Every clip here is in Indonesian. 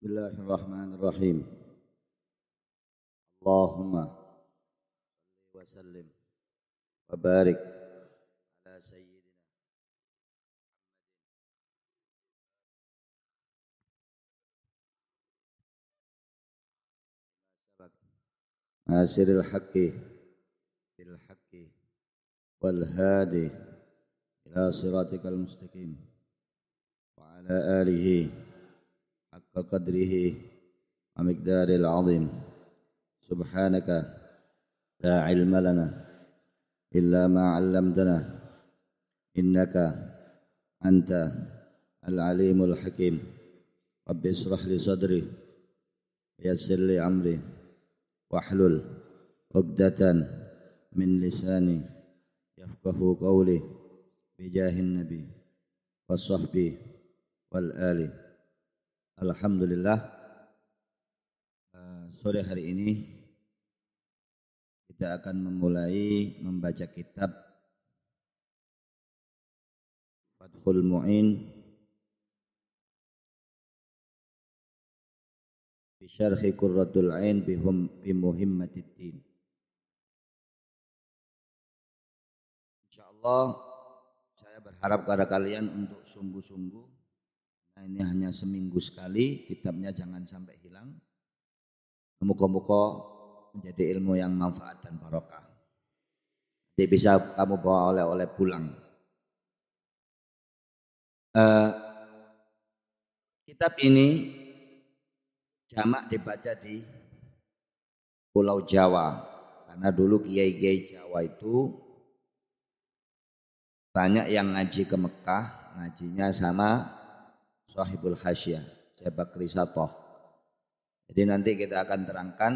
بسم الله الرحمن الرحيم اللهم صل وسلم وبارك على سيدنا محمد ناصر الحق بالحق والهادي إلى صراطك المستقيم وعلى آله حق قدره ومقدار العظيم. سبحانك لا علم لنا إلا ما علمتنا. إنك أنت العليم الحكيم. رب اشرح لي صدري ويسر لي أمري واحلل عقدة من لساني يفقه قولي بجاه النبي والصحب والآل. Alhamdulillah uh, sore hari ini kita akan memulai membaca kitab Fathul Mu'in bi syarhi Qurratul Ain bihum bi muhimmatid din. Insyaallah saya berharap kepada kalian untuk sungguh-sungguh Ini hanya seminggu sekali, kitabnya jangan sampai hilang. Muka-muka menjadi ilmu yang manfaat dan barokah. Jadi bisa kamu bawa oleh-oleh pulang. Uh, kitab ini jamak dibaca di Pulau Jawa. Karena dulu kiai-kiai Jawa itu banyak yang ngaji ke Mekah, ngajinya sama sahibul hasyah, saya Bakri. Jadi nanti kita akan terangkan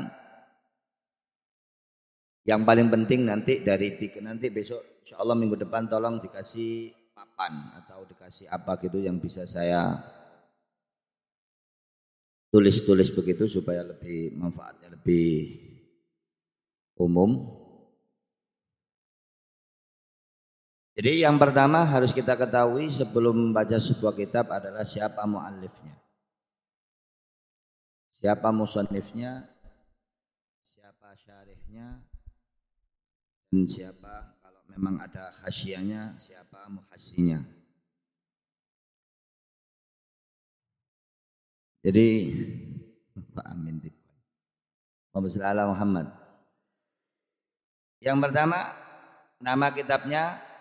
yang paling penting nanti dari tiga nanti besok insya Allah minggu depan tolong dikasih papan atau dikasih apa gitu yang bisa saya tulis-tulis begitu supaya lebih manfaatnya lebih umum. Jadi yang pertama harus kita ketahui sebelum membaca sebuah kitab adalah siapa muallifnya. Siapa musannifnya, siapa syarihnya, dan siapa kalau memang ada khasyianya, siapa muhassinya. Jadi Pak Amin Muhammad. Yang pertama nama kitabnya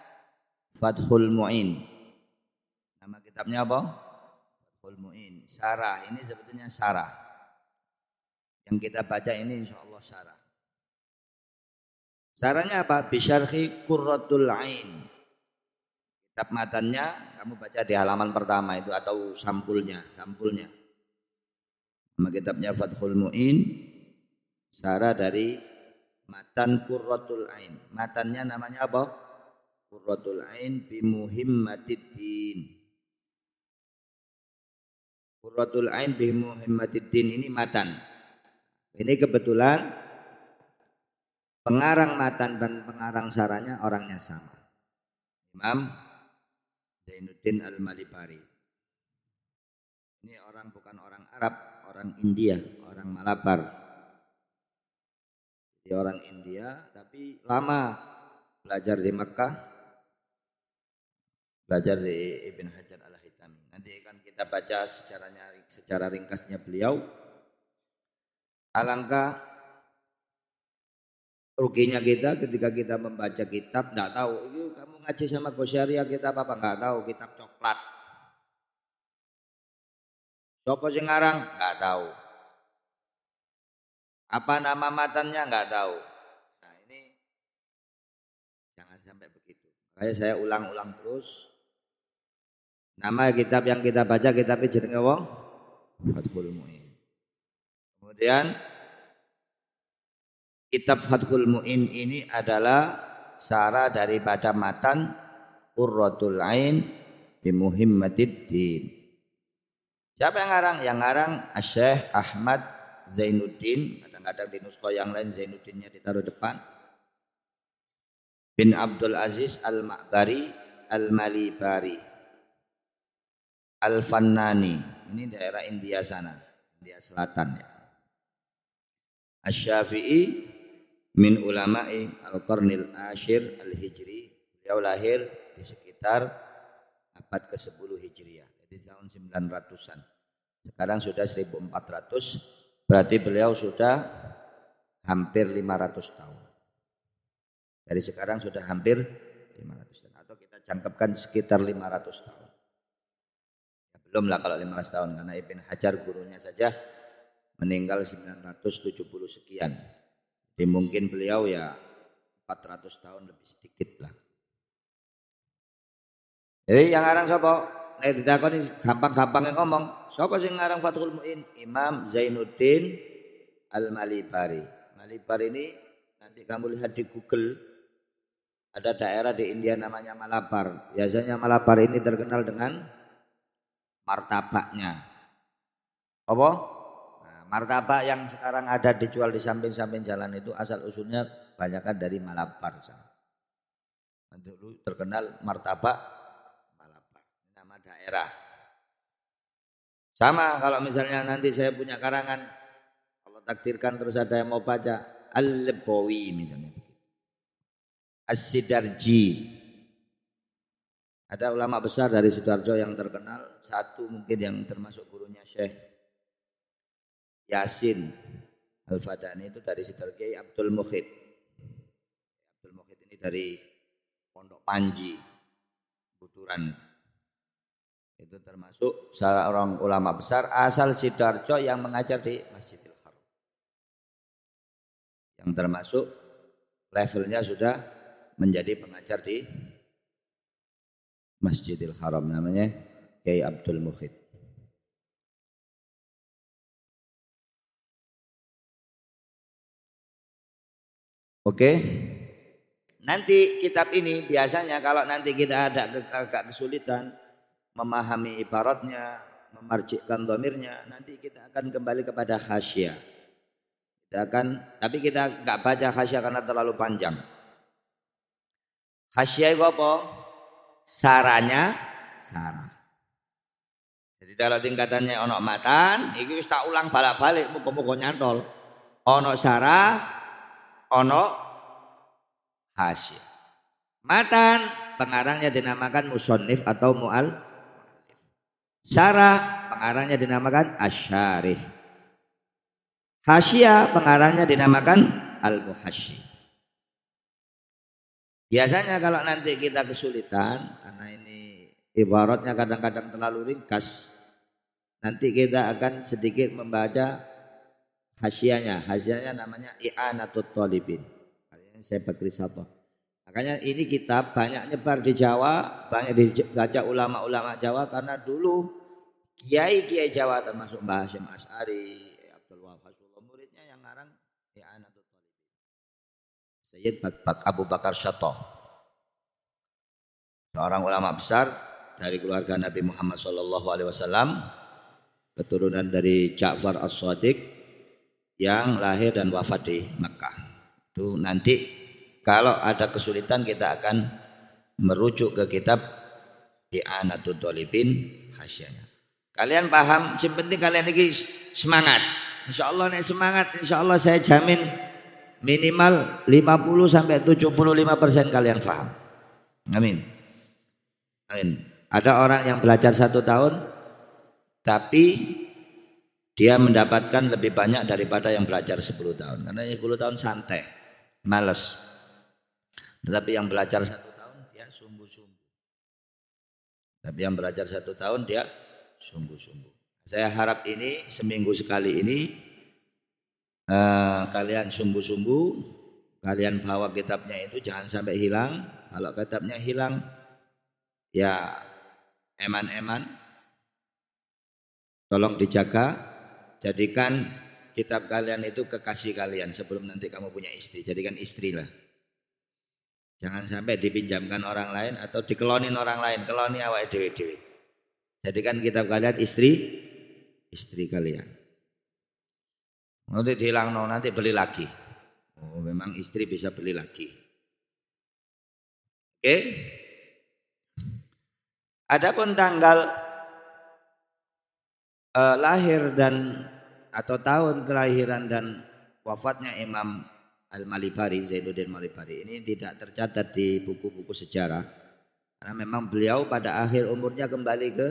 Fathul Mu'in. Nama kitabnya apa? Fathul Mu'in. Sarah. Ini sebetulnya Sarah. Yang kita baca ini insya Allah Sarah. Sarahnya apa? Bisyarhi Qurratul Ain. Kitab matannya kamu baca di halaman pertama itu atau sampulnya, sampulnya. Nama kitabnya Fathul Mu'in. Sarah dari matan Qurratul Ain. Matannya namanya apa? Qurratul Ain bi muhimmatiddin. Qurratul Ain bi muhimmatiddin ini matan. Ini kebetulan pengarang matan dan pengarang saranya orangnya sama. Imam Zainuddin Al-Malibari. Ini orang bukan orang Arab, orang India, orang Malabar. Jadi orang India tapi lama belajar di Mekah belajar di Ibn Hajar al Hitami. Nanti akan kita baca secaranya secara ringkasnya beliau. Alangkah ruginya kita ketika kita membaca kitab tidak tahu itu kamu ngaji sama Gosyariah kita apa nggak tahu kitab coklat. Joko Singarang nggak tahu. Apa nama matannya? Nggak tahu. Nah ini jangan sampai begitu. Makanya saya ulang-ulang terus Nama kitab yang kita baca kitab jenenge wong Fathul Muin. Kemudian kitab Fathul Muin ini adalah sarah daripada matan Qurratul Ain bi Muhimmatiddin. Siapa yang ngarang? Yang ngarang Syekh Ahmad Zainuddin, kadang-kadang di nuskho yang lain Zainuddinnya ditaruh depan. Bin Abdul Aziz Al-Ma'bari Al-Malibari Al-Fannani. Ini daerah India sana. India Selatan ya. Asy-Syafi'i min ulama'i al-qarnil ashir al-hijri. Beliau lahir di sekitar abad ke-10 Hijriah. Jadi tahun 900-an. Sekarang sudah 1400, berarti beliau sudah hampir 500 tahun. Dari sekarang sudah hampir 500 tahun. Atau kita jangkepkan sekitar 500 tahun. Belum lah kalau 500 tahun, karena Ibn Hajar gurunya saja meninggal 970 sekian. Jadi mungkin beliau ya 400 tahun lebih sedikit lah. Jadi yang ngarang sapa? Nek ditakoni gampang-gampang ngomong, sapa sing ngarang Fathul Muin? Imam Zainuddin Al-Malibari. Malibari ini nanti kamu lihat di Google ada daerah di India namanya Malabar. Biasanya Malabar ini terkenal dengan martabaknya. Apa? Nah, martabak yang sekarang ada dijual di samping-samping jalan itu asal usulnya banyakkan dari Malabar. Dulu terkenal martabak daerah. Sama kalau misalnya nanti saya punya karangan, kalau takdirkan terus ada yang mau baca, Al-Lebawi misalnya. As-Sidarji. Ada ulama besar dari Sidoarjo yang terkenal, satu mungkin yang termasuk gurunya Syekh Yasin Al-Fadani itu dari Sidoarjo Abdul Mukhid. Abdul Mukhid ini dari Pondok Panji, Buturan itu termasuk seorang ulama besar asal Sidoarjo yang mengajar di Masjidil Haram. Yang termasuk levelnya sudah menjadi pengajar di Masjidil Haram namanya Kiai Abdul Mukhid. Oke. Nanti kitab ini biasanya kalau nanti kita ada agak kesulitan memahami ibaratnya, memarjikkan domirnya, nanti kita akan kembali kepada khasya. Kita akan, tapi kita nggak baca khasya karena terlalu panjang. Khasya itu apa? Saranya, sarah. Jadi kalau tingkatannya onok matan, itu tak ulang balik-balik, muka-muka nyantol. Onok sarah, onok khasya. Matan pengarangnya dinamakan musonif atau mu'al Syarah pengarangnya dinamakan Asyarih. Hasyiah pengarangnya dinamakan Al-Muhasyi. Biasanya kalau nanti kita kesulitan karena ini ibaratnya kadang-kadang terlalu ringkas, nanti kita akan sedikit membaca hasyiahnya. Hasyiahnya namanya I'anatut Talibin. Kali ini saya Bakri Sato. Makanya ini kitab banyak nyebar di Jawa, banyak dibaca ulama-ulama Jawa karena dulu kiai-kiai Jawa termasuk Mbah Hashim As'ari, Abdul Wahab muridnya yang ngarang Anatul Talibin. Sayyid Bak Abu Bakar Syato. Seorang ulama besar dari keluarga Nabi Muhammad Wasallam, keturunan dari Ja'far As-Sadiq yang lahir dan wafat di Mekah. Itu nanti kalau ada kesulitan kita akan merujuk ke kitab I'anatul Dolibin hasyanya. Kalian paham? Yang penting kalian ini semangat. Insya Allah nih semangat. Insya Allah saya jamin minimal 50 sampai 75 persen kalian paham. Amin. Amin. Ada orang yang belajar satu tahun, tapi dia mendapatkan lebih banyak daripada yang belajar 10 tahun. Karena 10 tahun santai, males. Tetapi yang belajar satu tahun dia sungguh-sungguh. Tapi yang belajar satu tahun dia sungguh-sungguh. Saya harap ini seminggu sekali ini uh, kalian sungguh-sungguh, kalian bawa kitabnya itu jangan sampai hilang. Kalau kitabnya hilang, ya eman-eman, tolong dijaga. Jadikan kitab kalian itu kekasih kalian sebelum nanti kamu punya istri. Jadikan istri lah. Jangan sampai dipinjamkan orang lain atau dikelonin orang lain, keloni awak dewi-dewi. Jadikan kitab kalian istri, istri kalian. Nanti dihilang no, nanti beli lagi. Oh, memang istri bisa beli lagi. Oke. Okay? Adapun tanggal uh, lahir dan atau tahun kelahiran dan wafatnya Imam Al-Malibari, Zainuddin Malibari ini tidak tercatat di buku-buku sejarah. Karena memang beliau pada akhir umurnya kembali ke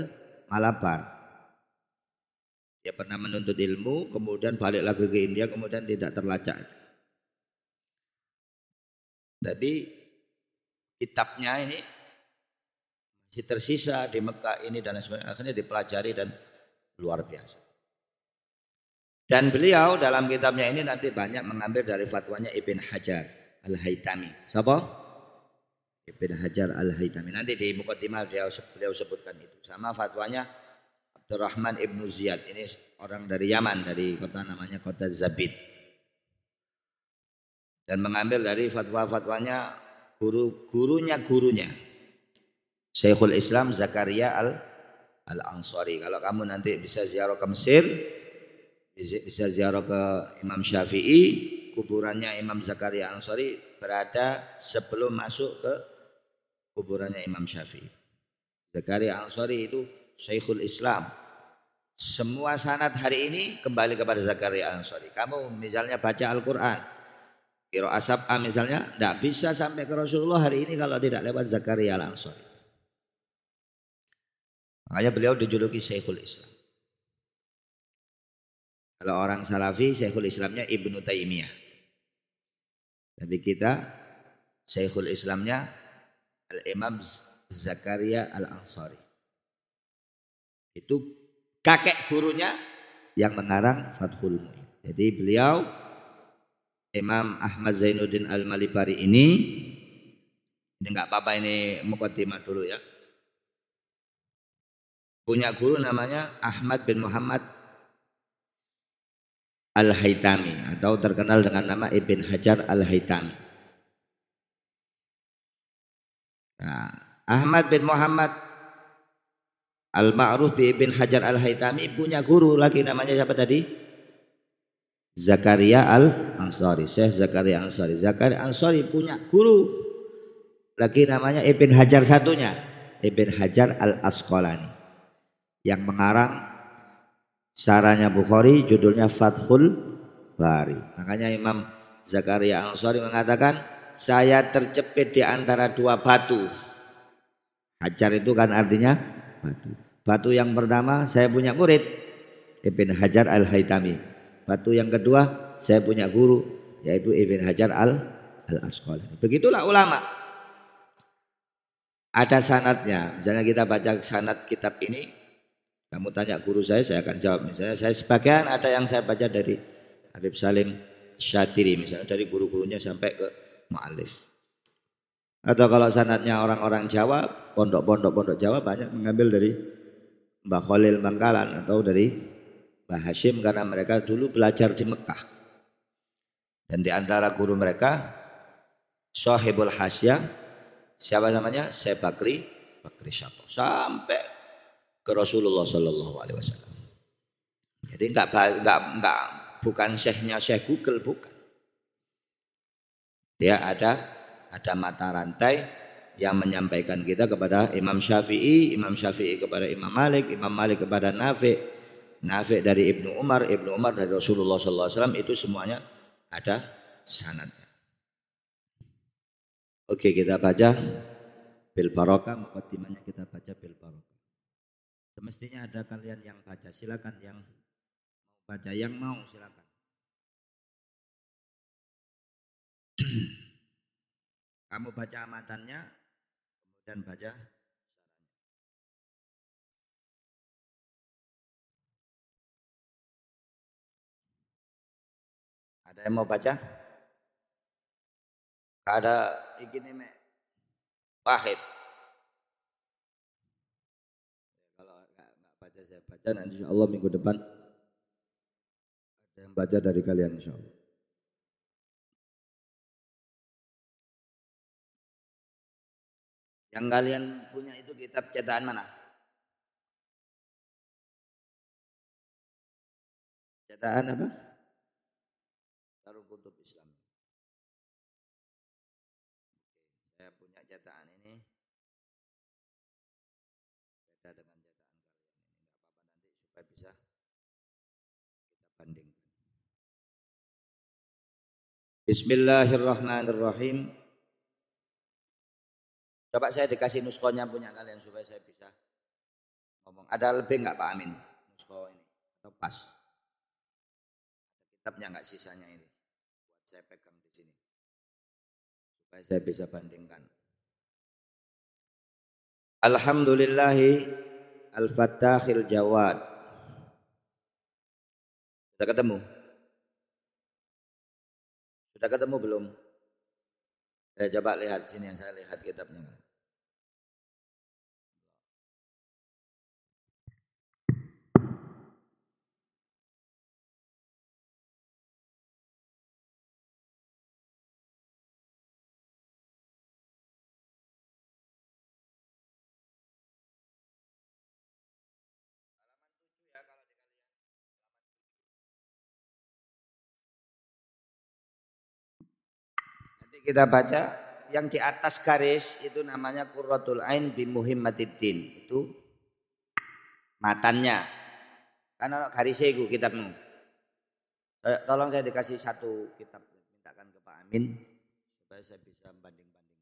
Malabar. Dia pernah menuntut ilmu, kemudian balik lagi ke India, kemudian tidak terlacak. Tapi kitabnya ini masih tersisa di Mekah ini dan sebagainya. Akhirnya dipelajari dan luar biasa. Dan beliau dalam kitabnya ini nanti banyak mengambil dari fatwanya Ibn Hajar Al-Haytami. Siapa? Ibn Hajar Al-Haytami. Nanti di Mukaddimah beliau, beliau sebutkan itu. Sama fatwanya Abdurrahman ibnu Ziyad. Ini orang dari Yaman dari kota namanya kota Zabid dan mengambil dari fatwa-fatwanya guru gurunya Syekhul Islam Zakaria al al Ansari kalau kamu nanti bisa ziarah ke Mesir bisa ziarah ke Imam Syafi'i kuburannya Imam Zakaria Ansari berada sebelum masuk ke kuburannya Imam Syafi'i. Zakaria Ansari itu Syekhul Islam semua sanat hari ini kembali kepada Zakaria Al-Ansari. Kamu misalnya baca Al-Quran. Kiro asap A misalnya. Tidak bisa sampai ke Rasulullah hari ini kalau tidak lewat Zakaria Al-Ansari. Makanya beliau dijuluki Syekhul Islam. Kalau orang Salafi, Syekhul Islamnya Ibnu Taimiyah. Tapi kita Syekhul Islamnya Al-Imam Zakaria Al-Ansari. Itu kakek gurunya yang mengarang Fathul Mu'in. Jadi beliau Imam Ahmad Zainuddin Al-Malibari ini ini enggak apa-apa ini mukadimah dulu ya. Punya guru namanya Ahmad bin Muhammad Al-Haytami atau terkenal dengan nama Ibn Hajar Al-Haytami. Nah, Ahmad bin Muhammad Al-Ma'ruf bin Hajar Al-Haytami punya guru lagi namanya siapa tadi? Zakaria Al-Ansari. Syekh Zakaria Al-Ansari. Zakaria Al-Ansari punya guru lagi namanya Ibn Hajar satunya. Ibn Hajar Al-Asqalani. Yang mengarang saranya Bukhari judulnya Fathul Bari. Makanya Imam Zakaria Al-Ansari mengatakan saya tercepit di antara dua batu. Hajar itu kan artinya batu. Batu yang pertama saya punya murid Ibn Hajar Al Haytami. Batu yang kedua saya punya guru yaitu Ibn Hajar Al Al Asqalani. Begitulah ulama. Ada sanatnya. Misalnya kita baca sanat kitab ini, kamu tanya guru saya, saya akan jawab. Misalnya saya sebagian ada yang saya baca dari Habib Salim Syatiri, misalnya dari guru-gurunya sampai ke Mu'alif. Atau kalau sanatnya orang-orang Jawa, pondok-pondok pondok Jawa banyak mengambil dari Mbah Khalil Bangkalan atau dari Mbah Hashim karena mereka dulu belajar di Mekah. Dan di antara guru mereka Sahibul Hasya siapa namanya? Syekh Bakri Bakri Syato sampai ke Rasulullah Shallallahu Alaihi Wasallam. Jadi enggak enggak enggak bukan syekhnya Syekh Google bukan. Dia ada ada mata rantai yang menyampaikan kita kepada Imam Syafi'i, Imam Syafi'i kepada Imam Malik, Imam Malik kepada Nafi, Nafi dari Ibnu Umar, Ibnu Umar dari Rasulullah SAW itu semuanya ada sanadnya. Oke kita baca bil barokah, mukadimahnya kita baca bil barokah. Semestinya ada kalian yang baca, silakan yang mau baca, yang mau silakan. Kamu baca amatannya, dan baca Ada yang mau baca? Ada ini me Wahid. Kalau nggak baca saya baca nanti insya Allah minggu depan ada yang baca dari kalian insya Allah. Yang kalian punya itu kitab cetakan mana? Cetakan apa? Darul Kutub Islam. Saya punya cetakan ini. Beda dengan cetakan kalian ini. Enggak apa-apa nanti supaya bisa kita bandingkan. Bismillahirrahmanirrahim. Coba saya dikasih nuskonya punya kalian supaya saya bisa ngomong. Ada lebih nggak Pak Amin? Nusko ini atau pas? Kitabnya nggak sisanya ini. Buat saya pegang di sini. Supaya saya bisa bandingkan. Alhamdulillahi al-fattahil jawad. Sudah ketemu? Sudah ketemu belum? Eh, coba lihat sini yang saya lihat kitabnya. Kita baca yang di atas garis itu namanya Qurratul Ain bi Muhimmatiddin. Itu matannya. Karena garisnya itu kitabmu. Eh, tolong saya dikasih satu kitab mintakan ke Pak Amin supaya saya bisa banding-banding.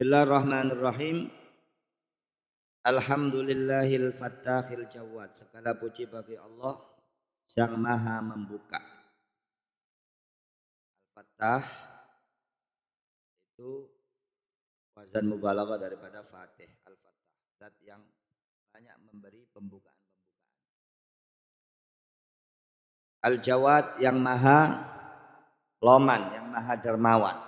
Bismillahirrahmanirrahim. Alhamdulillahil fattahil jawad. Segala puji bagi Allah yang maha membuka Fatah itu wazan mubalaghah daripada Fatih Al-Fatah. Zat yang banyak memberi pembukaan-pembukaan. Al-Jawad yang maha loman, yang maha dermawan.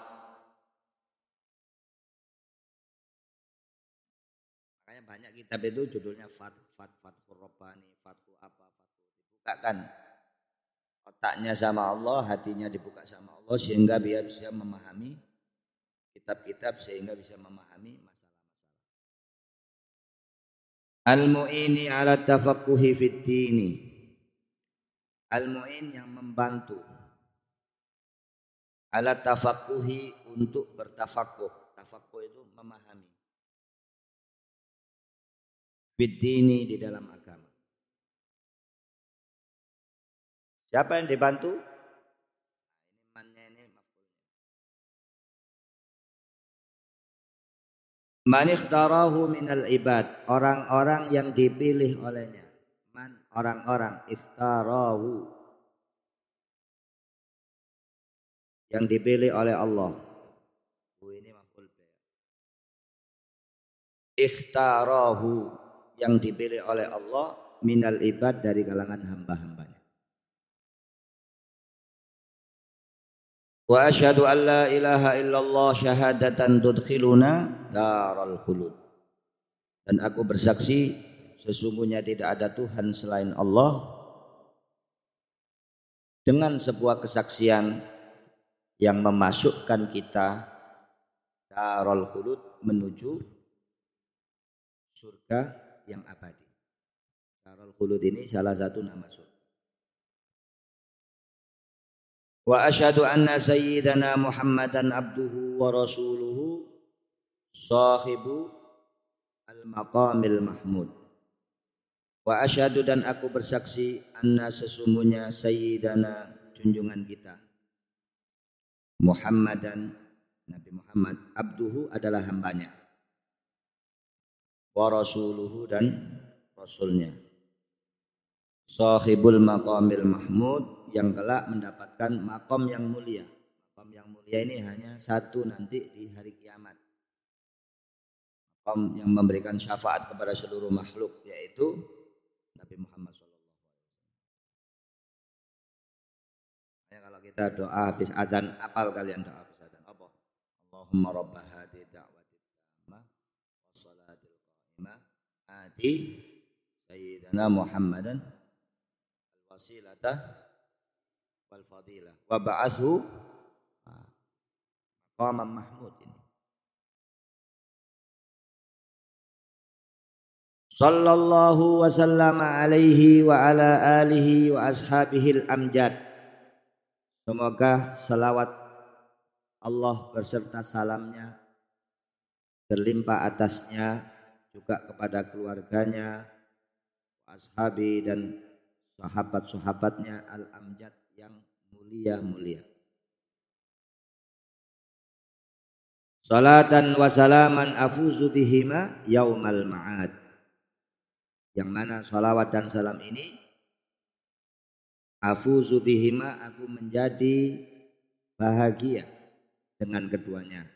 Makanya banyak kitab itu judulnya Fat Fat Fathur Rabbani, Fathu apa, Fathu dibukakan otaknya sama Allah, hatinya dibuka sama Allah sehingga dia bisa memahami kitab-kitab sehingga bisa memahami masalah-masalah. Al-mu'ini ala tafaqquhi fid dini. Al-mu'in yang membantu ala tafaqquhi untuk bertafakuh. Tafakuh itu memahami. Fid dini di dalam agama. Siapa yang dibantu? Man ikhtarahu minal ibad. Orang-orang yang dipilih olehnya. Man orang-orang ikhtarahu. Yang dipilih oleh Allah. Oh, ini maful Ikhtarahu yang dipilih oleh Allah minal ibad dari kalangan hamba-hambanya. Wa asyhadu an la ilaha illallah syahadatan tudkhiluna daral khulud. Dan aku bersaksi sesungguhnya tidak ada Tuhan selain Allah dengan sebuah kesaksian yang memasukkan kita darul khulud menuju surga yang abadi. Darul khulud ini salah satu nama surga. Anna sayyidana Muhammadan abduhu wa rasuluhu sahibu al-maqamil mahmud. Wa asyhadu dan aku bersaksi anna sesungguhnya sayyidana junjungan kita. Muhammadan Nabi Muhammad abduhu adalah hambanya. Wa rasuluhu dan rasulnya sahibul maqamil mahmud yang kelak mendapatkan makom yang mulia. Makom yang mulia ini hanya satu nanti di hari kiamat. Makom yang memberikan syafaat kepada seluruh makhluk yaitu Nabi Muhammad SAW. Ya, kalau kita doa habis azan, apal kalian doa habis azan? Apa? Allahumma rabbah hadi da'wati tamah wassalatil qa'imah ati sayyidina Muhammadan al-wasilata wal fadilah. Wa ba'athu maqaman mahmud ini. Sallallahu wa sallama alaihi wa ala alihi wa ashabihil amjad. Semoga salawat Allah berserta salamnya terlimpah atasnya juga kepada keluarganya ashabi dan sahabat-sahabatnya al-amjad yang mulia-mulia. Salatan wa salaman afuzu bihima yaumal ma'ad. Yang mana salawat dan salam ini afuzu bihima aku menjadi bahagia dengan keduanya.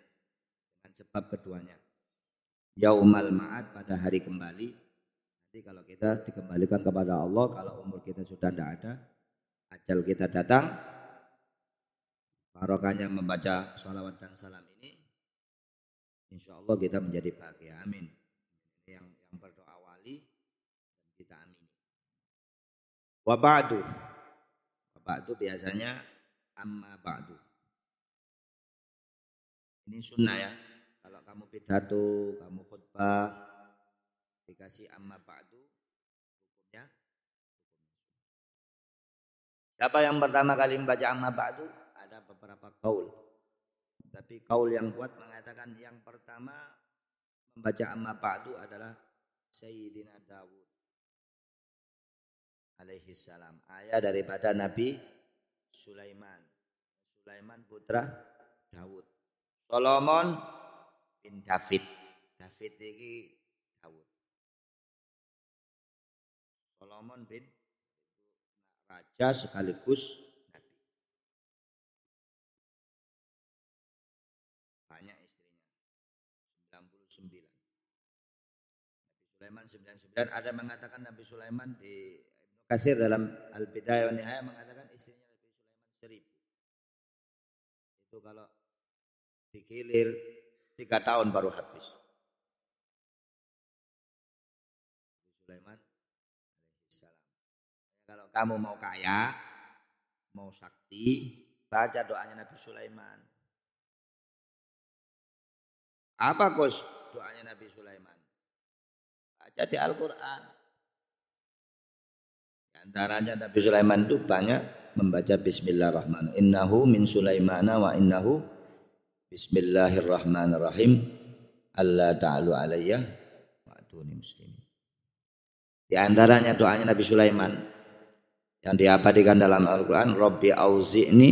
Dengan sebab keduanya. Yaumal ma'ad pada hari kembali. Nanti kalau kita dikembalikan kepada Allah, kalau umur kita sudah tidak ada, ajal kita datang, barokahnya membaca salawat dan salam ini, Insya Allah kita menjadi bahagia. Amin. Yang yang berdoa wali kita amin. Wa ba'du. Wa ba'du biasanya amma ba'du. Ini sunnah ya. Kalau kamu pidato, kamu khutbah, dikasih amma ba'du, hukumnya, Siapa yang pertama kali membaca amma ba'du? Ada beberapa kaul. Tapi kaul yang kuat mengatakan yang pertama membaca amma ba'du adalah Sayyidina Dawud alaihi salam. Ayah daripada Nabi Sulaiman. Sulaiman putra Dawud. Solomon bin David. David ini Solomon bin raja sekaligus Sulaiman 99 ada mengatakan Nabi Sulaiman di Ibnu dalam Al-Bidayah wa Nihayah mengatakan istrinya Nabi Sulaiman seribu. Itu kalau dikilir tiga tahun baru habis. Nabi Sulaiman kamu mau kaya, mau sakti, baca doanya Nabi Sulaiman. Apa Gus doanya Nabi Sulaiman? baca di Al-Quran. Antaranya Nabi Sulaiman itu banyak membaca Bismillahirrahmanirrahim. Innahu min Sulaimana wa innahu Bismillahirrahmanirrahim. Allah ta'alu alayya wa atuni muslimin. Di antaranya doanya Nabi Sulaiman yang diabadikan dalam Al-Quran Rabbi auzi'ni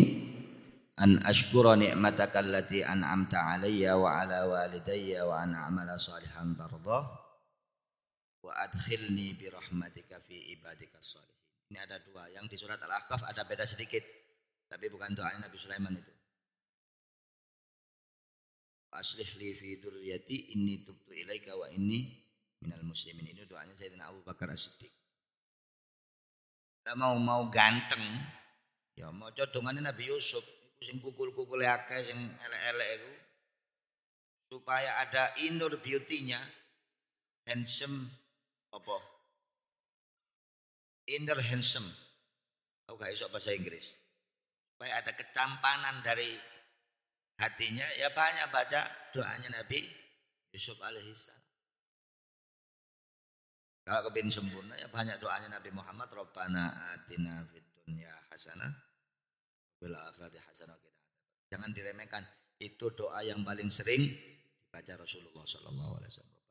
an ashkura ni'mataka allati an'amta alayya wa ala walidayya wa an amala salihan tardah wa adkhilni bi rahmatika fi ibadika sholihin. Ini ada dua. Yang di surat Al-Ahqaf ada beda sedikit. Tapi bukan doanya Nabi Sulaiman itu. Aslih li fi dzurriyyati inni tubtu ilaika wa inni minal muslimin. Ini doanya Sayyidina Abu Bakar As-Siddiq. Kita mau mau ganteng, ya mau codongannya Nabi Yusuf, sing kukul-kukul akeh sing elek-elek itu supaya ada inner beauty-nya handsome apa? Inner handsome. Aku gak bahasa Inggris. Supaya ada kecampanan dari hatinya, ya banyak baca doanya Nabi Yusuf alaihissalam. Kalau kepingin sempurna ya banyak doanya Nabi Muhammad Rabbana atina fid dunya hasanah fil akhirati hasanah kita. Jangan diremehkan. Itu doa yang paling sering dibaca Rasulullah sallallahu alaihi wasallam.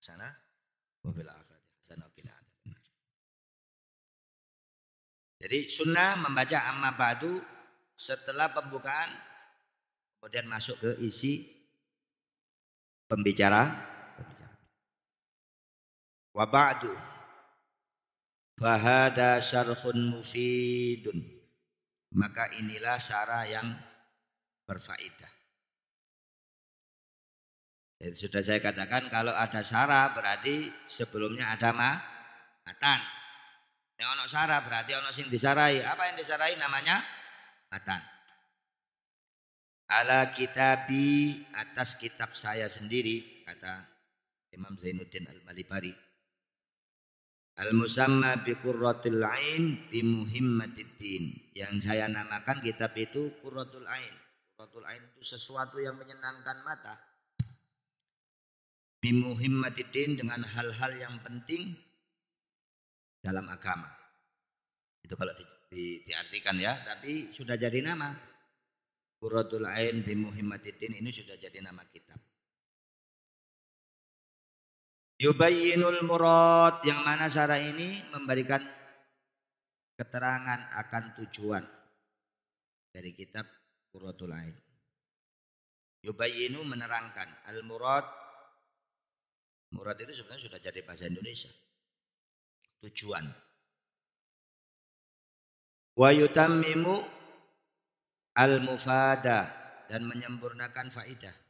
Hasanah Wabil akhirati hasanah qina Jadi sunnah membaca amma ba'du setelah pembukaan kemudian masuk ke isi pembicara. Wa ba'du bahada syarhun mufidun. Maka inilah syarah yang berfaedah. Jadi sudah saya katakan kalau ada syara berarti sebelumnya ada ma matan. Yang ono syara berarti ono sing disarai. Apa yang disarai namanya? Matan. Ala kitabi atas kitab saya sendiri kata Imam Zainuddin Al-Malibari. Al-musamma bi qurratul ain bi muhimmatiddin. Yang saya namakan kitab itu qurratul ain. Qurratul ain itu sesuatu yang menyenangkan mata bimuhimmatidin dengan hal-hal yang penting dalam agama. Itu kalau di, di, diartikan ya, tapi sudah jadi nama. Qurratul Ain bimuhimmatidin ini sudah jadi nama kitab. Yubayyinul murad yang mana syara ini memberikan keterangan akan tujuan dari kitab Qurratul Ain. Yubayinu menerangkan al-murad murad itu sebenarnya sudah jadi bahasa Indonesia. Tujuan. Wa yutammimu al-mufada dan menyempurnakan faidah.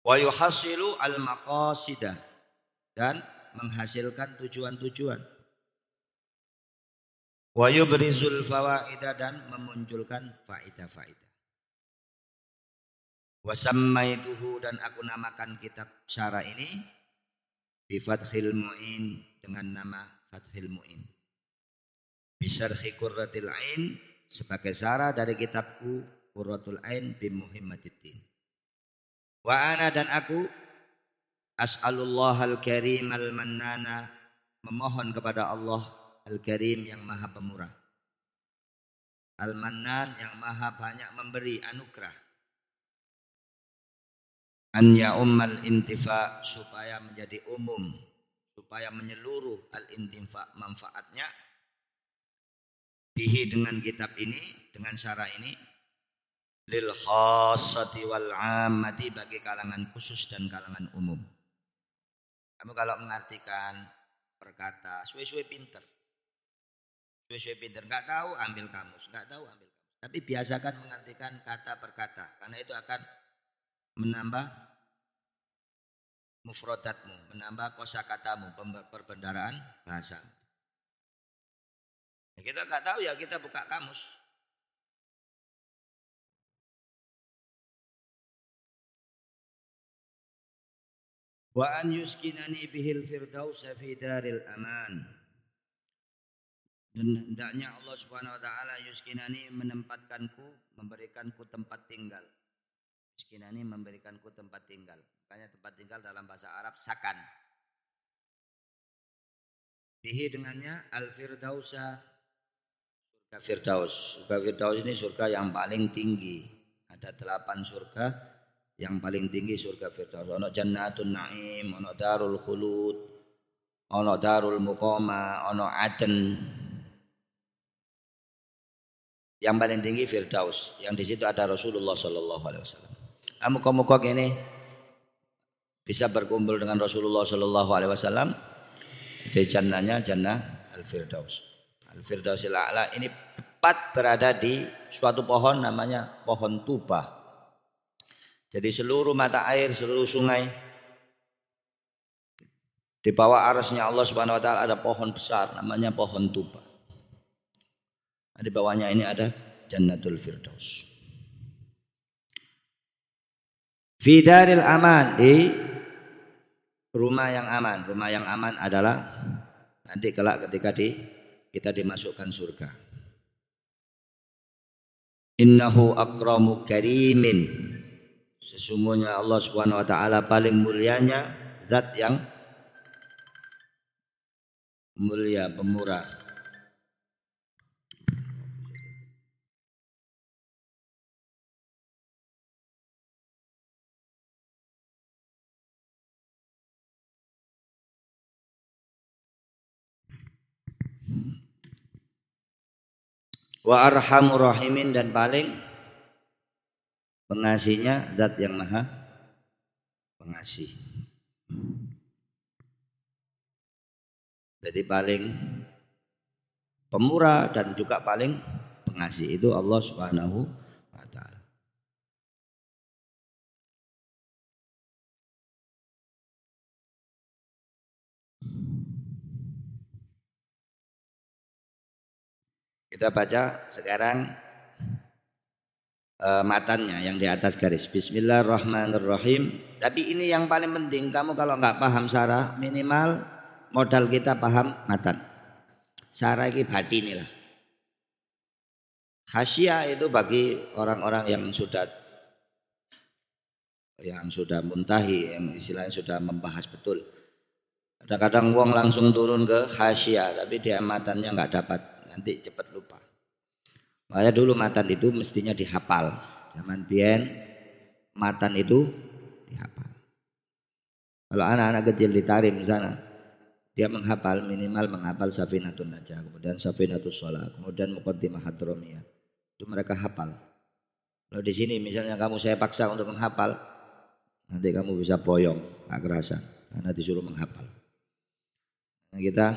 Wa yuhasilu al-maqasidah dan menghasilkan tujuan-tujuan. Wa yubrizul fawaida dan memunculkan faidah-faidah. Wa sammaituhu dan aku namakan kitab syara ini bi Fathil Mu'in dengan nama Fathil Mu'in. Bisarhi Qurratil Ain sebagai syara dari kitabku Qurratul Ain bi Muhammadiddin. Wa ana dan aku as'alullah al-karim al-mannana memohon kepada Allah al-karim yang maha pemurah. Al-mannan yang maha banyak memberi anugerah an ya ummal intifa supaya menjadi umum supaya menyeluruh al intifa manfaatnya bihi dengan kitab ini dengan syara ini lil khassati wal ammati bagi kalangan khusus dan kalangan umum. Kamu kalau mengartikan perkata suwe-suwe pinter. Suwe-suwe pinter. Nggak tahu ambil kamus. Nggak tahu ambil kamus. Tapi biasakan mengartikan kata per kata karena itu akan menambah mufrodatmu, menambah kosakatamu, perbendaraan bahasa. Ya, kita nggak tahu ya kita buka kamus. Wa an yuskinani bihil firdaus fi daril aman. Dan hendaknya Allah Subhanahu wa taala yuskinani menempatkanku, memberikanku tempat tinggal Miskinani memberikanku tempat tinggal. Makanya tempat tinggal dalam bahasa Arab sakan. Bihi dengannya al-firdausa surga firdaus. Surga firdaus ini surga yang paling tinggi. Ada delapan surga yang paling tinggi surga firdaus. Ono jannatun naim, ono darul khulud, ono darul muqama, ono aden. Yang paling tinggi firdaus. Yang di situ ada Rasulullah Sallallahu Alaihi Wasallam. Muka-muka ini bisa berkumpul dengan Rasulullah Shallallahu Alaihi Wasallam di jannahnya jannah Al Firdaus. Al Firdausil A'la ini tepat berada di suatu pohon namanya pohon tuba. Jadi seluruh mata air, seluruh sungai di bawah arasnya Allah Subhanahu wa taala ada pohon besar namanya pohon tuba. Nah, di bawahnya ini ada Jannatul Firdaus. Fidaril aman di rumah yang aman. Rumah yang aman adalah nanti kelak ketika di kita dimasukkan surga. Innahu akramu karimin. Sesungguhnya Allah Subhanahu wa taala paling mulianya zat yang mulia pemurah. wa arhamur rahimin dan paling pengasihnya zat yang maha pengasih. Jadi paling pemurah dan juga paling pengasih itu Allah Subhanahu wa taala. Kita baca sekarang uh, matannya yang di atas garis. Bismillahirrahmanirrahim. Tapi ini yang paling penting. Kamu kalau nggak paham syarah minimal modal kita paham matan. Syarah ini batin lah. Hasya itu bagi orang-orang yang sudah yang sudah muntahi, yang istilahnya sudah membahas betul. Kadang-kadang uang langsung turun ke hasya, tapi dia matannya nggak dapat nanti cepat lupa. Makanya dulu matan itu mestinya dihafal. Zaman bien matan itu dihafal. Kalau anak-anak kecil ditarim sana, dia menghafal minimal menghafal Safinatun Najah, kemudian Safinatus Sholat, kemudian Muqaddimah Hadromiyah. Itu mereka hafal. Kalau di sini misalnya kamu saya paksa untuk menghafal, nanti kamu bisa boyong, gak kerasa, karena disuruh menghafal. Nah, kita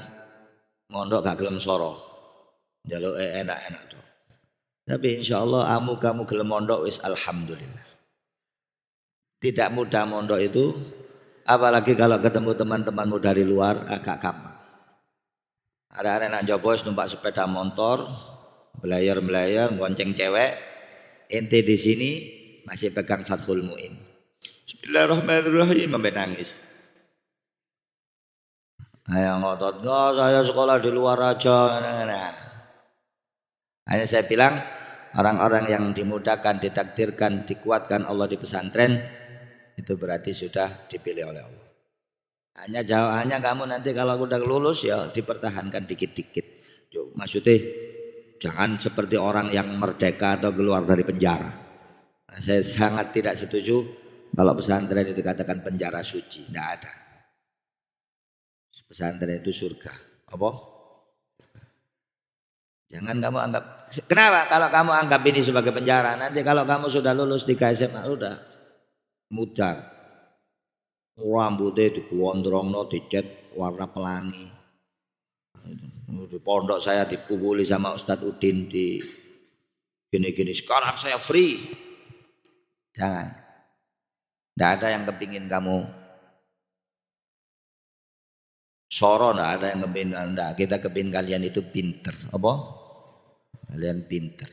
mondok gak gelem soro, jaluk enak-enak tuh. Tapi insya Allah amu kamu gelem mondok wis alhamdulillah. Tidak mudah mondok itu apalagi kalau ketemu teman-temanmu dari luar agak gampang. Ada anak Jopo numpak sepeda motor, belayar-belayar, gonceng cewek. Ente di sini masih pegang Fathul Muin. Bismillahirrahmanirrahim sampai nangis. Ayo ngotot, saya sekolah di luar aja. Nah, nah. Hanya saya bilang orang-orang yang dimudahkan, ditakdirkan, dikuatkan Allah di pesantren itu berarti sudah dipilih oleh Allah. Hanya jauh hanya kamu nanti kalau udah lulus ya dipertahankan dikit-dikit. Maksudnya jangan seperti orang yang merdeka atau keluar dari penjara. Nah, saya sangat tidak setuju kalau pesantren itu dikatakan penjara suci, tidak ada. Pesantren itu surga. Apa? Jangan kamu anggap kenapa? Kalau kamu anggap ini sebagai penjara nanti kalau kamu sudah lulus di SMA udah mudar. Rambutnya digondrongno dicat warna pelangi. Di pondok saya dipukuli sama Ustadz Udin di gini-gini. Sekarang saya free. Jangan. Tidak ada yang kepingin kamu. Soro tidak ada yang kepingin anda kita kepingin kalian itu pinter. Apa Kalian pinter.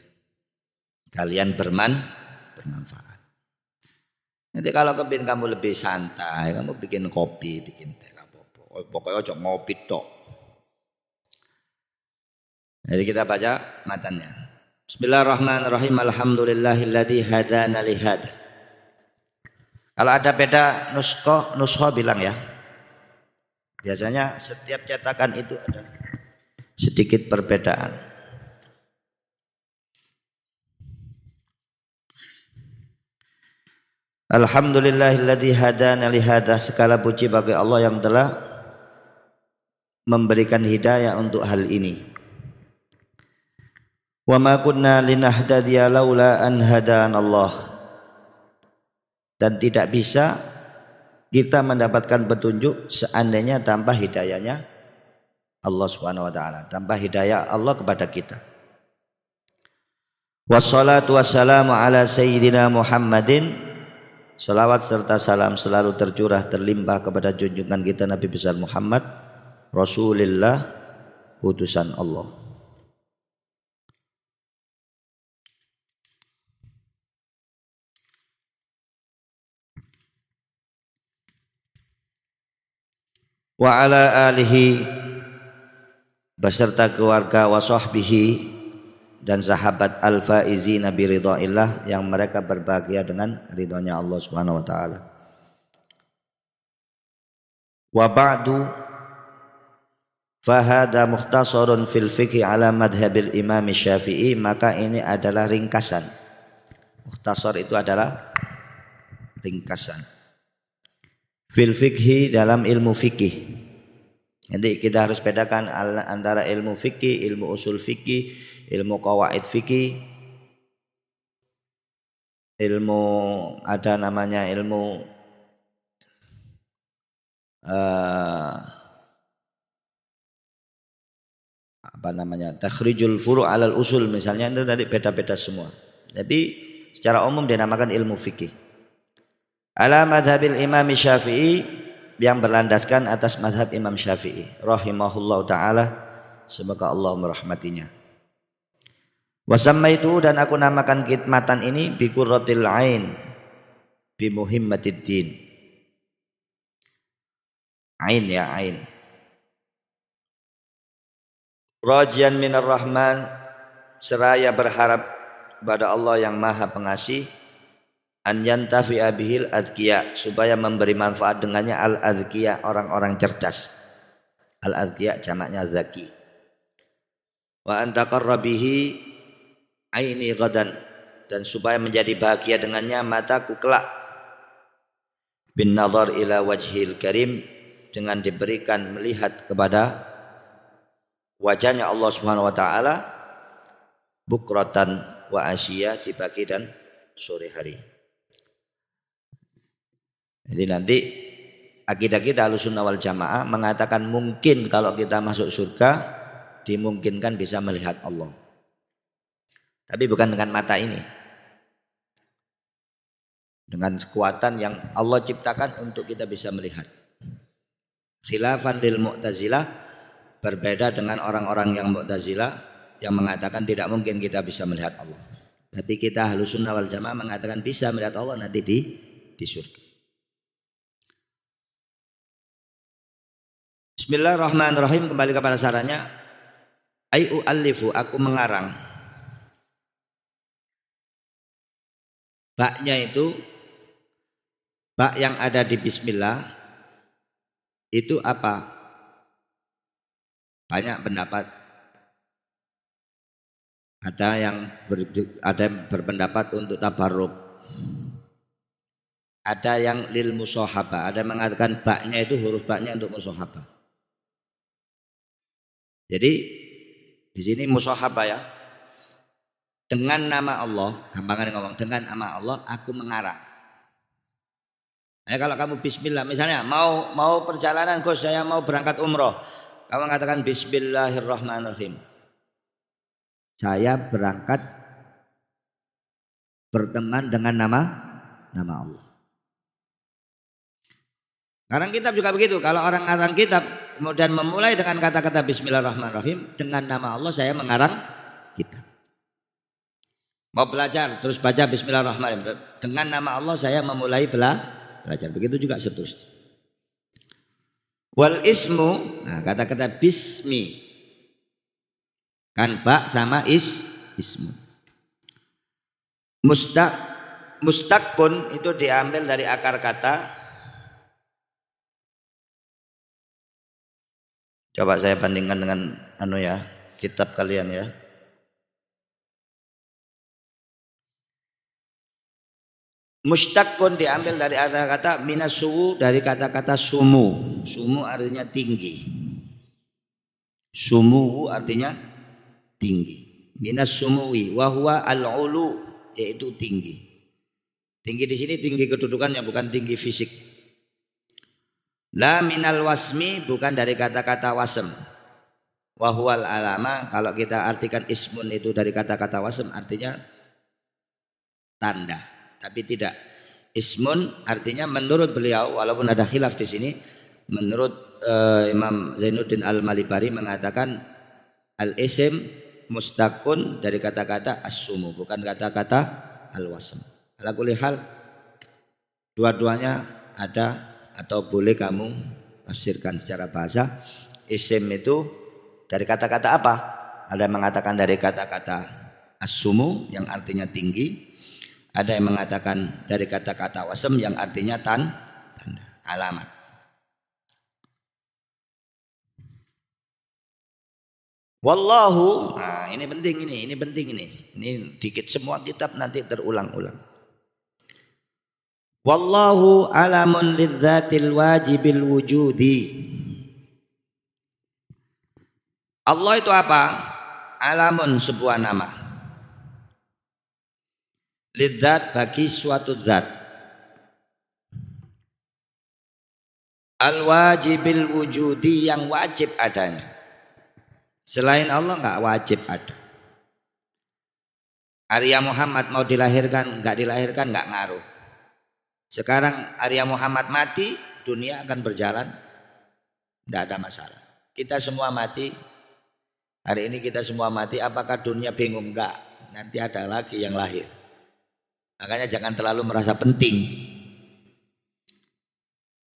Kalian berman, bermanfaat. Nanti kalau kepin kamu lebih santai, kamu bikin kopi, bikin teh apa-apa. Oh, pokoknya ojo ngopi tok. Jadi kita baca matanya. Bismillahirrahmanirrahim. Alhamdulillahilladzi hadana li Kalau ada beda nusko, nusko bilang ya. Biasanya setiap cetakan itu ada sedikit perbedaan. Alhamdulillahilladzi hadana li segala puji bagi Allah yang telah memberikan hidayah untuk hal ini. Wa ma kunna linahtadiya laula an hadana Allah. Dan tidak bisa kita mendapatkan petunjuk seandainya tanpa hidayahnya Allah Subhanahu wa taala, tanpa hidayah Allah kepada kita. Wassalatu wassalamu ala sayyidina Muhammadin Salawat serta salam selalu tercurah terlimpah kepada junjungan kita Nabi besar Muhammad Rasulullah utusan Allah. Wa ala alihi beserta keluarga wa sahbihi dan sahabat al-faizi nabi ridhaillah yang mereka berbahagia dengan ridhonya Allah Subhanahu wa taala. Wa ba'du fahada mukhtasarun fil fiqh ala madhabil imam syafi'i maka ini adalah ringkasan. Mukhtasar itu adalah ringkasan. Fil fikhi dalam ilmu fikih. Jadi kita harus bedakan antara ilmu fikih, ilmu usul fikih, ilmu kawaid fikih, ilmu ada namanya ilmu uh, apa namanya takhrijul furu alal usul misalnya itu tadi beda-beda semua. Tapi secara umum dinamakan ilmu fikih. Ala madhabil Imam Syafi'i yang berlandaskan atas madhab Imam Syafi'i rahimahullah taala semoga Allah merahmatinya. Wasamma itu dan aku namakan khidmatan ini bikurratil ain bimuhimmatid din. Ain ya ain. Rajian minar rahman seraya berharap pada Allah yang maha pengasih an yantafi abihil adkiya supaya memberi manfaat dengannya al adkiya orang-orang cerdas. Al adkiya jamaknya zaki. Wa antaqarra bihi aini gadan dan supaya menjadi bahagia dengannya mataku kelak bin nazar ila wajhil karim dengan diberikan melihat kepada wajahnya Allah Subhanahu wa taala bukratan wa asya di pagi dan sore hari. Jadi nanti akidah kita Ahlussunnah wal Jamaah mengatakan mungkin kalau kita masuk surga dimungkinkan bisa melihat Allah. Tapi bukan dengan mata ini. Dengan kekuatan yang Allah ciptakan untuk kita bisa melihat. Khilafan lil Mu'tazilah berbeda dengan orang-orang yang Mu'tazilah yang mengatakan tidak mungkin kita bisa melihat Allah. Tapi kita halus sunnah wal jamaah mengatakan bisa melihat Allah nanti di di surga. Bismillahirrahmanirrahim kembali kepada sarannya. Ayu alifu aku mengarang. Baknya itu bak yang ada di bismillah itu apa? Banyak pendapat. Ada yang ber, ada yang berpendapat untuk tabarruk. Ada yang lil musohaba, ada yang mengatakan baknya itu huruf baknya untuk musohaba. Jadi di sini musohaba ya. Dengan nama Allah, gampangan ngomong dengan nama Allah aku mengarang. Ya, kalau kamu bismillah misalnya mau mau perjalanan Gus saya mau berangkat umroh. Kamu mengatakan bismillahirrahmanirrahim. Saya berangkat berteman dengan nama nama Allah. Sekarang kitab juga begitu. Kalau orang ngarang kitab kemudian memulai dengan kata-kata Bismillahirrahmanirrahim dengan nama Allah saya mengarang kitab. Mau belajar terus baca Bismillahirrahmanirrahim dengan nama Allah saya memulai belajar belajar. Begitu juga seterusnya. Wal ismu, nah kata-kata bismi. Kan bak sama is ismu. Mustaq mustaqun itu diambil dari akar kata Coba saya bandingkan dengan anu ya, kitab kalian ya. Mustakun diambil dari kata-kata minasuwu dari kata-kata sumu. Sumu artinya tinggi. Sumu artinya tinggi. Minas sumuwi wahwa al-ulu yaitu tinggi. Tinggi di sini tinggi kedudukannya bukan tinggi fisik. La minal wasmi bukan dari kata-kata wasem. Wahwal alama kalau kita artikan ismun itu dari kata-kata wasem artinya tanda tapi tidak ismun artinya menurut beliau walaupun ada khilaf di sini menurut uh, Imam Zainuddin Al-Malibari mengatakan al-isim mustakun dari kata-kata as-sumu bukan kata-kata al-wasm. Ala hal dua-duanya ada atau boleh kamu tafsirkan secara bahasa isim itu dari kata-kata apa? Ada yang mengatakan dari kata-kata as-sumu yang artinya tinggi ada yang mengatakan dari kata-kata wasem yang artinya tan, tanda, alamat. Wallahu, nah ini penting ini, ini penting ini. Ini dikit semua kitab nanti terulang-ulang. Wallahu alamun lidzatil wajibil wujudi. Allah itu apa? Alamun sebuah nama lidzat bagi suatu zat. Al wajibil wujudi yang wajib adanya. Selain Allah nggak wajib ada. Arya Muhammad mau dilahirkan nggak dilahirkan nggak ngaruh. Sekarang Arya Muhammad mati dunia akan berjalan nggak ada masalah. Kita semua mati hari ini kita semua mati apakah dunia bingung? Enggak nanti ada lagi yang lahir Makanya jangan terlalu merasa penting.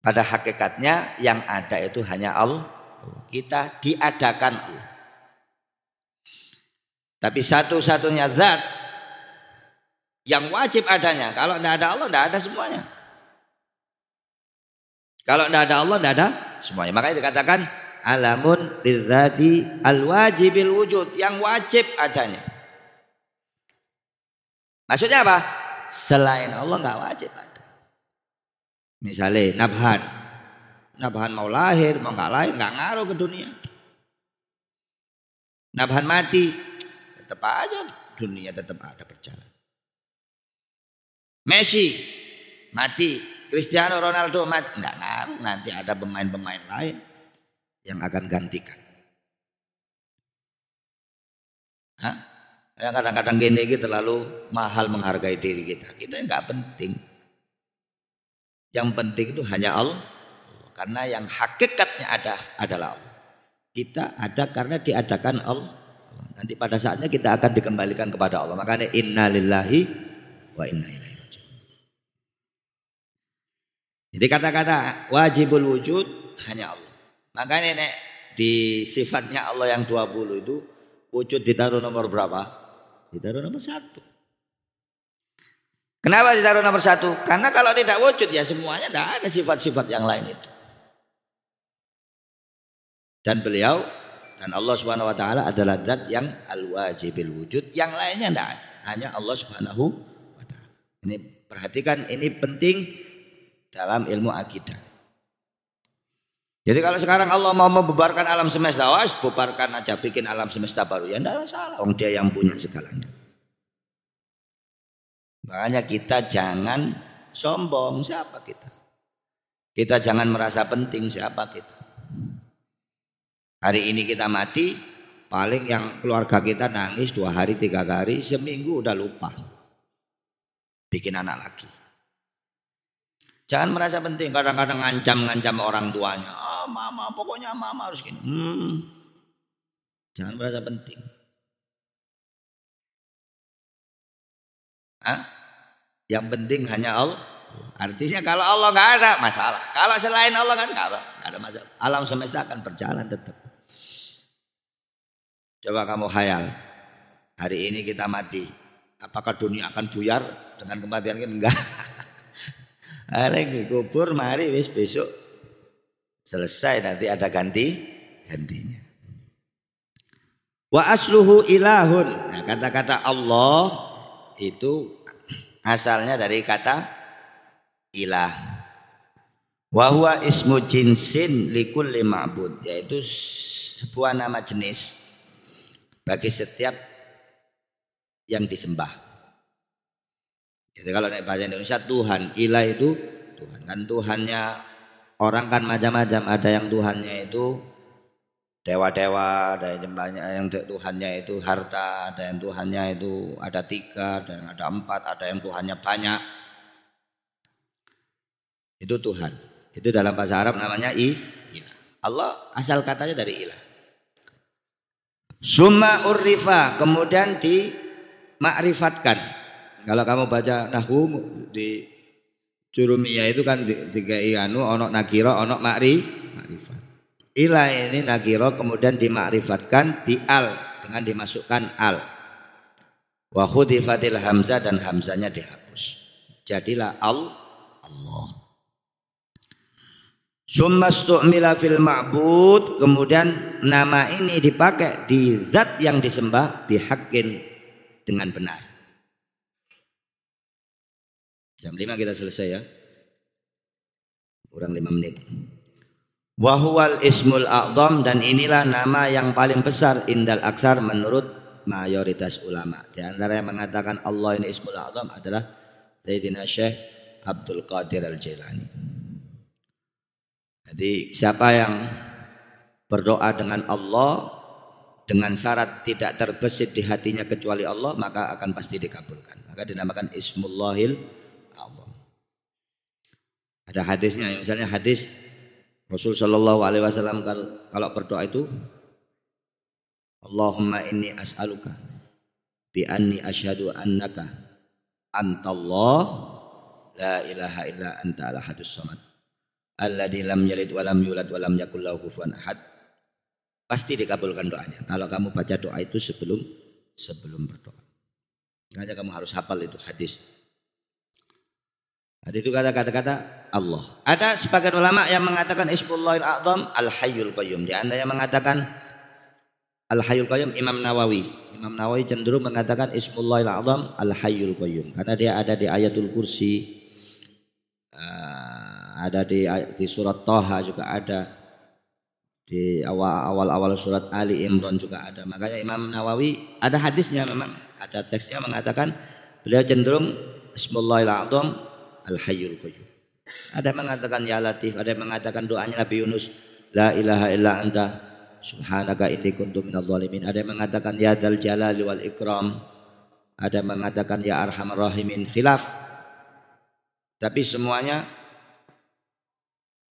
Pada hakikatnya yang ada itu hanya Allah. Kita diadakan Allah. Tapi satu-satunya zat yang wajib adanya. Kalau tidak ada Allah, tidak ada semuanya. Kalau tidak ada Allah, tidak ada semuanya. Makanya dikatakan alamun lidzati al-wajibil wujud. Yang wajib adanya. Maksudnya apa? Selain Allah nggak wajib ada. Misalnya nabhan. Nabahan mau lahir, mau nggak lahir, nggak ngaruh ke dunia. Nabahan mati, tetap aja dunia tetap ada berjalan. Messi mati, Cristiano Ronaldo mati, nggak ngaruh. Nanti ada pemain-pemain lain yang akan gantikan. Hah? Ya kadang-kadang gini kita terlalu mahal menghargai diri kita. Kita nggak penting. Yang penting itu hanya Allah. Karena yang hakikatnya ada adalah Allah. Kita ada karena diadakan Allah. Nanti pada saatnya kita akan dikembalikan kepada Allah. Makanya inna lillahi wa inna ilaihi rajiun. Jadi kata-kata wajibul wujud hanya Allah. Makanya nek di sifatnya Allah yang 20 itu wujud ditaruh nomor berapa? Ditaruh nomor satu. Kenapa ditaruh nomor satu? Karena kalau tidak wujud ya semuanya tidak ada sifat-sifat yang lain itu. Dan beliau dan Allah Subhanahu wa taala adalah zat yang al-wajibil wujud, yang lainnya tidak ada. Hanya Allah Subhanahu wa taala. Ini perhatikan ini penting dalam ilmu akidah. Jadi kalau sekarang Allah mau membubarkan alam semesta, wah bubarkan aja bikin alam semesta baru. Ya tidak masalah, Wong dia yang punya segalanya. Makanya kita jangan sombong siapa kita. Kita jangan merasa penting siapa kita. Hari ini kita mati, paling yang keluarga kita nangis dua hari, tiga hari, seminggu udah lupa. Bikin anak lagi. Jangan merasa penting, kadang-kadang ngancam-ngancam orang tuanya mama, pokoknya mama harus gini. Hmm. Jangan merasa penting. Hah? Yang penting hanya Allah. Artinya kalau Allah nggak ada masalah. Kalau selain Allah kan nggak ada masalah. Alam semesta akan berjalan tetap. Coba kamu hayal. Hari ini kita mati. Apakah dunia akan buyar dengan kematian kan enggak? Hari kubur mari wis besok Selesai nanti ada ganti gantinya. Wa asluhu ilahun. Nah, kata-kata Allah itu asalnya dari kata ilah. Wa huwa ismu jinsin likulli ma'bud yaitu sebuah nama jenis bagi setiap yang disembah. Jadi kalau bahasa Indonesia Tuhan, ilah itu Tuhan kan Tuhannya Orang kan macam-macam, ada yang Tuhannya itu dewa-dewa, ada yang yang Tuhannya itu harta, ada yang Tuhannya itu ada tiga, ada yang ada empat, ada yang Tuhannya banyak. Itu Tuhan. Itu dalam bahasa Arab namanya i, ilah. Allah asal katanya dari ilah. Summa urrifa kemudian dimakrifatkan. Kalau kamu baca nahwu di Jurumiyah itu kan tiga anu onok nakiro onok makri makrifat. Ilah ini nakiro kemudian dimakrifatkan di al dengan dimasukkan al. Wa khudifatil hamzah dan hamzanya dihapus. Jadilah al Allah. Summa stu'mila fil ma'bud kemudian nama ini dipakai di zat yang disembah bihakin dengan benar. Jam 5 kita selesai ya. Kurang 5 menit. Wahwal ismul a'dham dan inilah nama yang paling besar indal aksar menurut mayoritas ulama. Di antara yang mengatakan Allah ini ismul a'dham adalah Sayyidina Syekh Abdul Qadir Al-Jailani. Jadi siapa yang berdoa dengan Allah dengan syarat tidak terbesit di hatinya kecuali Allah maka akan pasti dikabulkan. Maka dinamakan Ismullahil. Ada hadisnya, misalnya hadis Rasul Shallallahu Alaihi Wasallam kalau berdoa itu Allahumma inni as'aluka bi anni asyhadu annaka antallah la ilaha illa anta al hadus samad alladzi lam yalid wa lam yulad wa lam yakul lahu kufuwan ahad. Pasti dikabulkan doanya. Kalau kamu baca doa itu sebelum sebelum berdoa. Hanya kamu harus hafal itu hadis ada itu kata-kata Allah. Ada sebagian ulama yang mengatakan Ismullahil A'zam Al-Hayyul Qayyum. Di anda yang mengatakan Al-Hayyul Qayyum Imam Nawawi. Imam Nawawi cenderung mengatakan Ismullahil A'zam Al-Hayyul Qayyum. Karena dia ada di ayatul kursi. Uh, ada di di surat Toha juga ada di awal-awal surat Ali Imran juga ada. Makanya Imam Nawawi ada hadisnya memang, ada teksnya mengatakan beliau cenderung Bismillahirrahmanirrahim Al-Hayyul Qayyum. Ada yang mengatakan ya Latif, ada yang mengatakan doanya Nabi Yunus la ilaha illa anta subhanaka inni kuntu minadh dhalimin. Ada yang mengatakan ya dal jalali wal ikram. Ada yang mengatakan ya arhamar rahimin khilaf. Tapi semuanya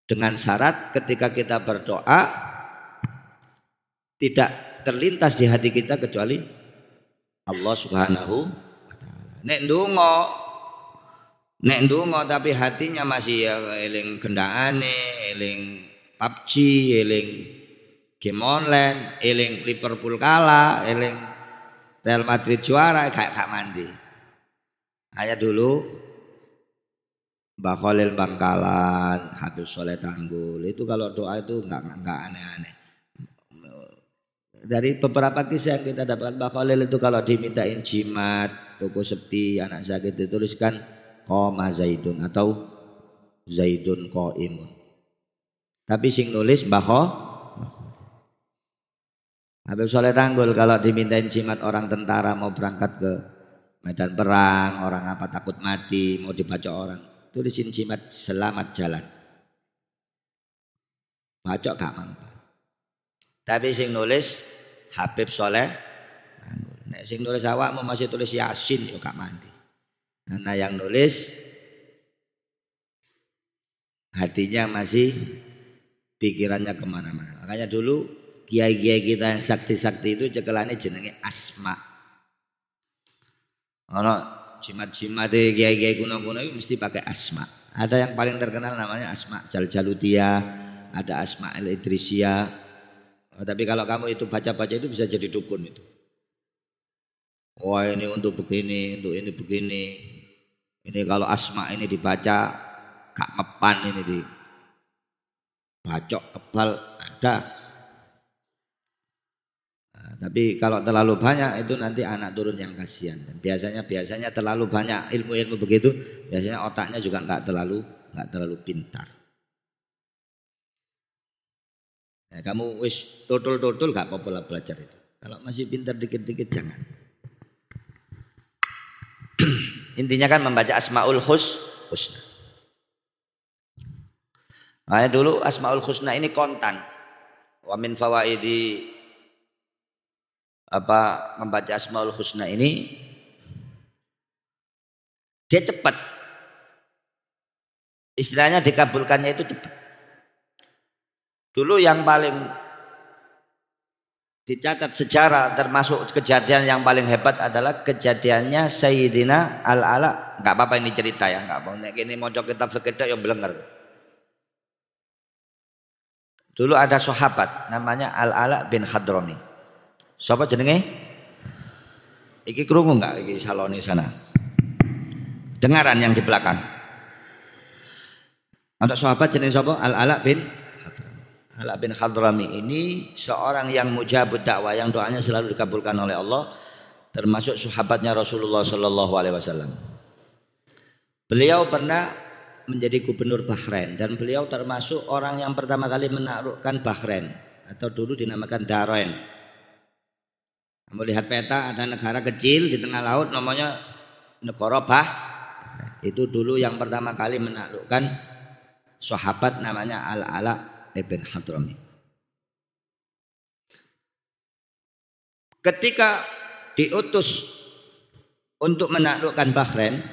dengan syarat ketika kita berdoa tidak terlintas di hati kita kecuali Allah Subhanahu wa taala. Nek ndonga nek ndonga tapi hatinya masih ya eling gendaane, eling PUBG, eling game online, eling Liverpool kalah, eling Real Madrid juara kayak gak mandi. Hanya dulu Mbah Khalil Bangkalan, Habib Soleh Tanggul itu kalau doa itu enggak enggak aneh-aneh. Dari beberapa kisah yang kita dapatkan Mbah Khalil itu kalau dimintain jimat, toko sepi, anak sakit dituliskan koma zaidun atau zaidun imun. Tapi sing nulis Mbah Habib Soleh Tanggul kalau dimintain jimat orang tentara mau berangkat ke medan perang, orang apa takut mati, mau dibaca orang tulisin jimat selamat jalan. Bacok gak mampu. Tapi sing nulis Habib Soleh Nek sing nulis awakmu masih tulis Yasin yo gak mandi. Karena yang nulis hatinya masih pikirannya ke mana-mana. Makanya dulu kiai-kiai kita yang sakti-sakti itu cekelane jenenge asma. Ono jimat-jimat kiai-kiai kuno-kuno itu mesti pakai asma. Ada yang paling terkenal namanya asma Jal Jalutia, ada asma El Idrisia. Oh, tapi kalau kamu itu baca-baca itu bisa jadi dukun itu. Wah ini untuk begini, untuk ini begini. Ini kalau asma ini dibaca kak mepan ini di bacok kebal ada tapi kalau terlalu banyak itu nanti anak turun yang kasihan. Biasanya biasanya terlalu banyak ilmu-ilmu begitu, biasanya otaknya juga nggak terlalu nggak terlalu pintar. Ya, kamu wis totul-totul gak apa-apa belajar itu. Kalau masih pintar dikit-dikit jangan. Intinya kan membaca Asmaul Hus, Husna. Nah, dulu Asmaul Husna ini kontan. Wa min fawaidi apa membaca Asmaul Husna ini dia cepat. Istilahnya dikabulkannya itu cepat. Dulu yang paling dicatat sejarah termasuk kejadian yang paling hebat adalah kejadiannya Sayyidina Al-Ala. Enggak apa-apa ini cerita ya, enggak apa-apa. Ini mau kitab sekedar yang belenger. Dulu ada sahabat namanya Al-Ala bin Hadrami. Siapa jenenge? Iki krungu enggak iki saloni sana? Dengaran yang di belakang. Ada sahabat jenenge sapa? Al-Ala bin Ala bin Hadrami ini seorang yang mujabud dakwah yang doanya selalu dikabulkan oleh Allah termasuk sahabatnya Rasulullah Shallallahu alaihi wasallam. Beliau pernah menjadi gubernur Bahrain dan beliau termasuk orang yang pertama kali menaklukkan Bahrain atau dulu dinamakan Darain Melihat peta ada negara kecil di tengah laut namanya negara Bah. Itu dulu yang pertama kali menaklukkan sahabat namanya Al-Ala ibn Hadrami. Ketika diutus untuk menaklukkan Bahrain,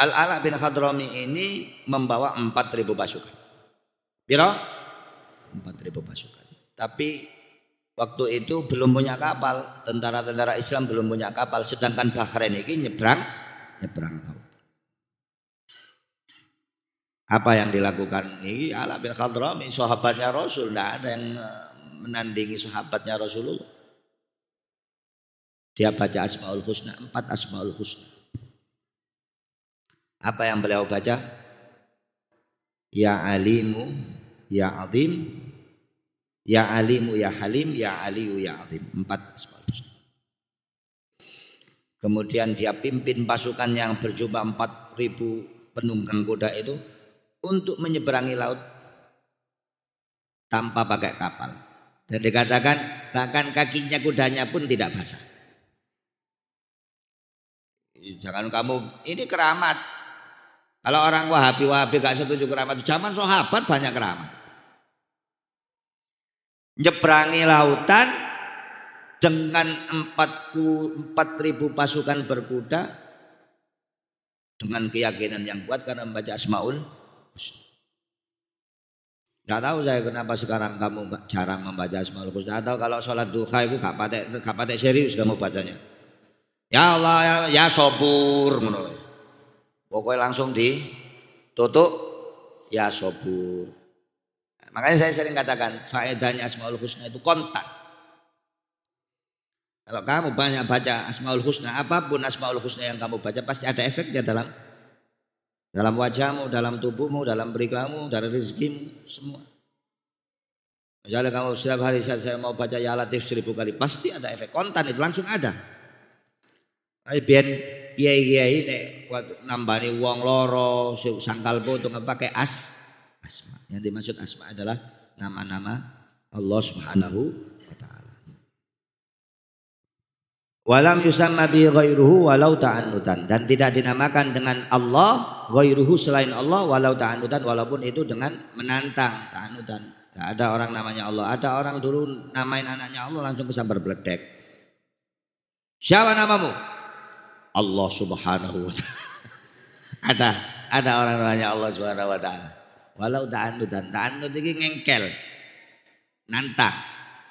Al-Ala bin Hadrami ini membawa 4000 pasukan. Biro? 4000 pasukan. Tapi Waktu itu belum punya kapal, tentara-tentara Islam belum punya kapal, sedangkan Bahrain ini nyebrang, nyebrang. Apa yang dilakukan ini Ala bin Khadrami, sahabatnya Rasul, tidak ada yang eh, menandingi sahabatnya Rasulullah. Dia baca Asmaul Husna, empat Asmaul Husna. Apa yang beliau baca? Ya alimu, ya azim, Ya alimu ya halim ya aliyu ya azim. Empat asmaul husna. Kemudian dia pimpin pasukan yang berjumlah empat ribu penunggang kuda itu untuk menyeberangi laut tanpa pakai kapal. Dan dikatakan bahkan kakinya kudanya pun tidak basah. Jangan kamu ini keramat. Kalau orang Wahabi Wahabi gak setuju keramat, zaman sahabat banyak keramat. Nyeberangi lautan dengan 44 ribu pasukan berkuda dengan keyakinan yang kuat karena membaca Asmaul. Gak tahu saya kenapa sekarang kamu jarang membaca Asmaul Husna atau kalau sholat duha itu gak patek gak patek serius kamu bacanya. Ya Allah ya, ya sobur Pokoknya langsung ditutup ya sobur. Makanya saya sering katakan faedahnya Asmaul Husna itu kontak. Kalau kamu banyak baca Asmaul Husna, apa pun Asmaul Husna yang kamu baca pasti ada efeknya dalam dalam wajahmu, dalam tubuhmu, dalam perilamu, dalam rezekimu, semua. Misalnya kamu setiap hari saat saya mau baca ya latif seribu kali, pasti ada efek kontan itu langsung ada. Ayo biar kiai-kiai nek nambani uang loro, sangkal untuk pakai as asma. Yang dimaksud asma adalah nama-nama Allah Subhanahu Walam yusamma bi ghairuhu walau ta'annutan dan tidak dinamakan dengan Allah ghairuhu selain Allah walau ta'annutan walaupun itu dengan menantang ta'annutan. Tidak ada orang namanya Allah. Ada orang dulu namain anaknya Allah langsung kesambar beledek. Siapa namamu? Allah Subhanahu wa taala. ada ada orang namanya Allah Subhanahu wa taala. Walau ta'annutan. Ta'annud iki ngengkel. Nantang.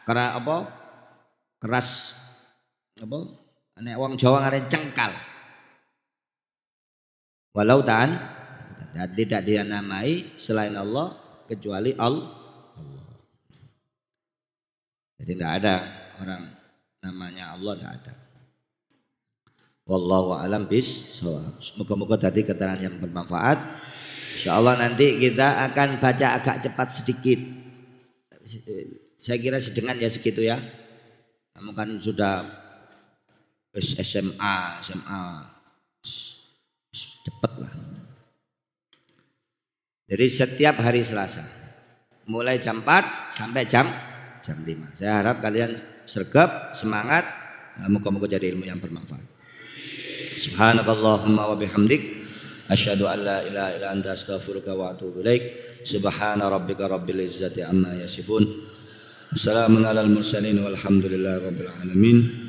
Karena apa? Keras apa nek wong Jawa ngaren cengkal walau tan dan tidak dinamai selain Allah kecuali Allah jadi tidak ada orang namanya Allah tidak ada Wallahu alam bis Semoga-moga tadi keterangan yang bermanfaat. Insya Allah nanti kita akan baca agak cepat sedikit. Saya kira sedengan ya segitu ya. Kamu kan sudah SMA, SMA cepet lah. Jadi setiap hari Selasa mulai jam 4 sampai jam jam 5. Saya harap kalian sergap, semangat, muka-muka jadi ilmu yang bermanfaat. Subhanallahumma wa bihamdik asyhadu an la ilaha illa anta astaghfiruka wa atubu ilaik. Subhana rabbika rabbil izzati amma yasifun. Assalamu alal mursalin walhamdulillahi rabbil alamin.